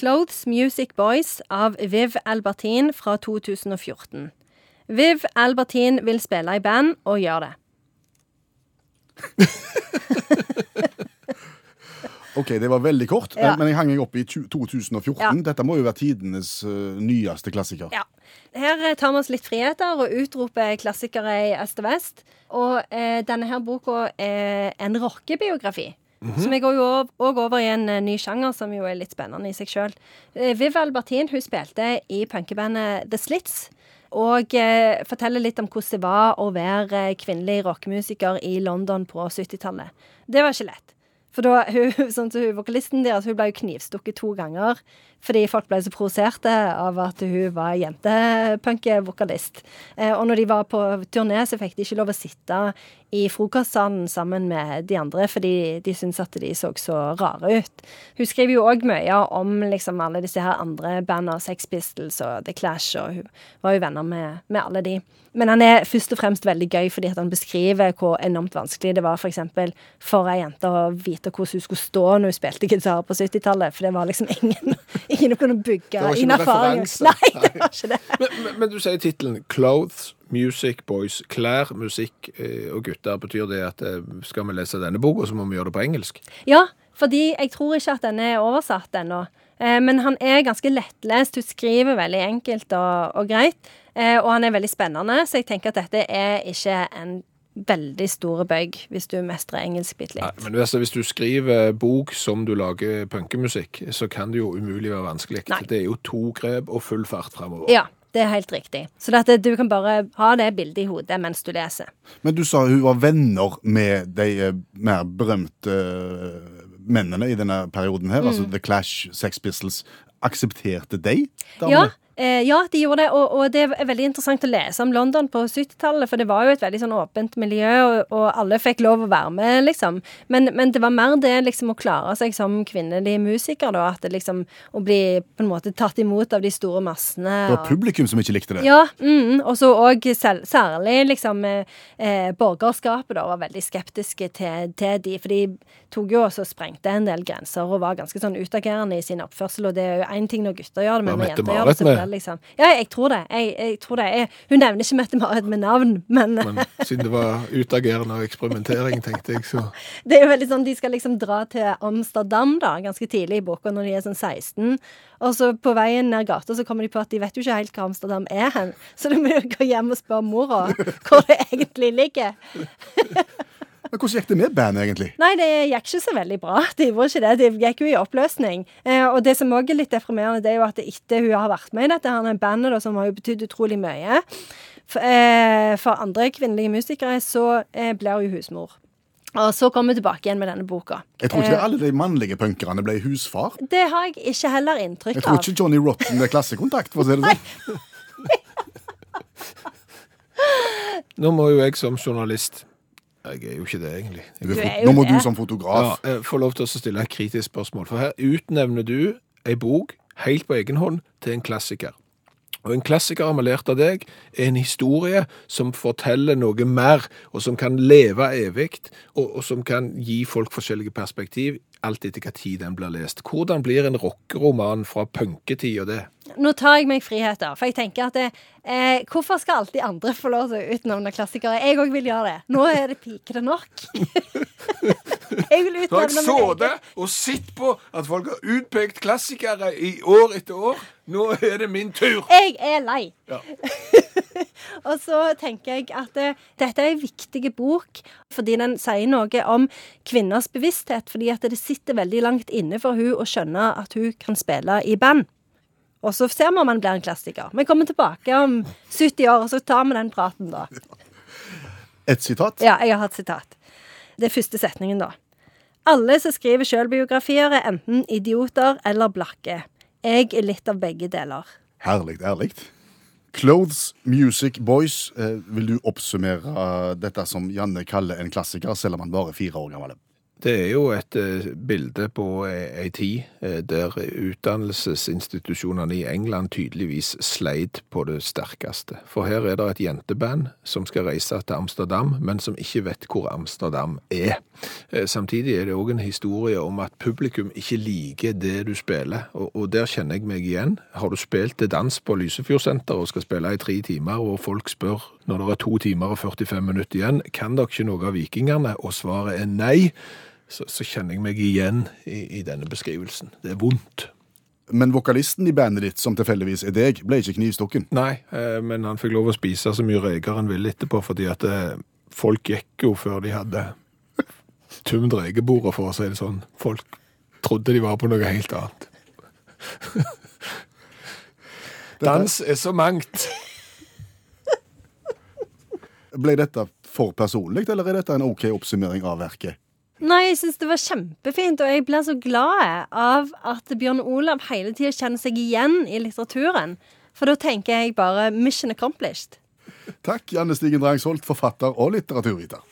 Clothes Music Boys av Viv Albertin fra 2014. Viv Albertin vil spille i band, og gjør det. Ok, det var veldig kort, Ja. men, jeg hang meg opp i 2014. Ja. Dette må jo være tidenes uh, nyeste klassiker. Ja. Her eh, tar vi oss litt friheter og utroper klassikere i øst og vest. Og uh, denne her boka er en rockebiografi. Så vi går jo òg over i en eh, ny sjanger som jo er litt spennende i seg sjøl. Eh, Viv Albertin hun spilte i punkebandet The Slits. Og eh, forteller litt om hvordan det var å være eh, kvinnelig rockemusiker i London på 70-tallet. Det var ikke lett. For da, hun, sånn hun, vokalisten deres hun ble jo knivstukket to ganger fordi folk ble så provoserte av at hun var jentepunkevokalist. Eh, og når de var på turné, så fikk de ikke lov å sitte i frokostsalen sammen med de andre fordi de syntes at de så så rare ut. Hun skriver jo òg mye om liksom alle disse her andre bandene, Sex Pistols og The Clash, og hun var jo venner med, med alle de. Men han er først og fremst veldig gøy fordi han beskriver hvor enormt vanskelig det var for eksempel for ei jente å vite hvordan hun skulle stå når hun spilte gitar på 70-tallet. For det var liksom ingen, ingen å kunne bygge inn erfaring. Nei, det var ikke det. Men, men, men du sier tittelen 'Clothes Music Boys'. Klær, musikk eh, og gutter. Betyr det at eh, skal vi lese denne boka, så må vi gjøre det på engelsk? Ja, fordi jeg tror ikke at den er oversatt ennå. Eh, men han er ganske lettlest. Hun skriver veldig enkelt og, og greit. Og han er veldig spennende, så jeg tenker at dette er ikke en veldig store bøyg hvis du mestrer engelsk bitte Nei, litt. men altså, hvis du skriver bok som du lager punkemusikk, så kan det jo umulig være vanskelig. Nei. Det er jo to grep og full fart fremover. Ja, det er helt riktig. Så dette, du kan bare ha det bildet i hodet mens du leser. Men du sa hun var venner med de eh, mer berømte eh, mennene i denne perioden her, Mm. altså The Clash, Sex Pistols. Aksepterte de damene? Ja, eh, ja, de gjorde det. Og, og det er veldig interessant å lese om London på 70-tallet, for det var jo et veldig sånn åpent miljø, og, og alle fikk lov å være med, liksom. Men, men det var mer det liksom å klare seg som kvinnelig musiker, da. At det liksom Å bli på en måte tatt imot av de store massene. Det var og- publikum som ikke likte det. Ja, mm, og så òg særlig liksom eh, eh, borgerskapet da var veldig skeptiske til, til de, for de tok jo også og sprengte en del grenser og var ganske sånn utagerende i sin oppførsel, og det er jo én ting når gutter gjør det, men når jenter gjør det, Liksom Ja, jeg tror det. Jeg, jeg tror det. Jeg, hun nevner ikke Mette-Marit med navn, men, Men siden det var utagerende og eksperimentering, tenkte jeg, så det er jo veldig sånn de skal liksom dra til Amsterdam da, ganske tidlig i boka, når de er sånn 16. Og så på veien ned gata så kommer de på at de vet jo ikke helt hva Amsterdam er hen. Så de må jo gå hjem og spørre mora hvor det egentlig ligger. Men hvordan gikk det med bandet, egentlig? Nei, det gikk ikke så veldig bra. Det gjorde ikke det. Det gikk jo i oppløsning. Eh, og det som òg er litt deprimerende, det er jo at etter hun har vært med i dette her bandet, da, som har jo betydd utrolig mye for, eh, for andre kvinnelige musikere, så eh, blir hun husmor. Og så kommer vi tilbake igjen med denne boka. Jeg tror ikke Eh, alle de mannlige punkerne ble husfar. det har jeg ikke heller inntrykk av. Jeg tror ikke Johnny Rotten er klassekontakt, for å si det sånn. Nå må jo jeg som journalist Jeg er jo ikke det, egentlig. Jeg Du er Du er jo Nå må det. du som fotograf Ja, jeg får lov til å stille et kritisk spørsmål. For her utnevner du ei bok helt på egen hånd til en klassiker. Og en klassiker vi lært av deg, er en historie som forteller noe mer, og som kan leve evig, og, og som kan gi folk forskjellige perspektiv, alt etter hva tid den blir lest. Hvordan blir en rockeroman fra punketid og det? Nå tar jeg meg friheter, for jeg tenker at det, eh, hvorfor skal alltid andre få lov til å utnevne klassikere? Jeg òg vil gjøre det. Nå er det pikete nok. jeg vil Så utnevne min egen. og sett på at folk har utpekt klassikere i år etter år. Nå er det min tur! Jeg er lei. Ja. Og så tenker jeg at det, dette er en viktig bok fordi den sier noe om kvinners bevissthet. Fordi at det sitter veldig langt inne for hun å skjønne at hun kan spille i band. Og så ser vi om han blir en klassiker. Vi kommer tilbake om 70 år, og så tar vi den praten da. Et sitat. Ja, jeg har hatt sitat. Det er første setningen, da. Alle som skriver sjølbiografier, er enten idioter eller blakke. Jeg er litt av begge deler. Herlig, ærlig. Clothes Music Boys. Eh, vil du oppsummere dette som Janne kaller en klassiker, selv om han bare er fire år gammel? Det er jo et eh, bilde på ei, tid eh, der utdannelsesinstitusjonene i England tydeligvis sleit på det sterkeste. For her er det et jenteband som skal reise til Amsterdam, men som ikke vet hvor Amsterdam er. Eh, Samtidig er det òg en historie om at publikum ikke liker det du spiller, og der kjenner jeg meg igjen. Har du spilt til dans på Lysefjordsenteret og skal spille i tre timer, og folk spør når det er to timer og 45 minutter igjen, kan dere ikke noe av Vikingene, og svaret er nei, så, så kjenner jeg meg igjen i, i denne beskrivelsen. Det er vondt. Men vokalisten i bandet ditt, som tilfeldigvis er deg, ble ikke knivstukken. Nei, eh, men han fikk lov å spise så mye reker han ville etterpå, fordi at eh, folk gikk jo før de hadde tømt rekebordet, for å si det sånn. Folk trodde de var på noe helt annet. Dans er så mangt. Ble dette for personlig, eller er dette en OK oppsummering av verket? Nei, jeg syns det var kjempefint, og jeg blir så glad av at Bjørn Olav hele tida kjenner seg igjen i litteraturen. For da tenker jeg bare mission accomplished. Takk, Janne Stigen Drangsholt, forfatter og litteraturviter.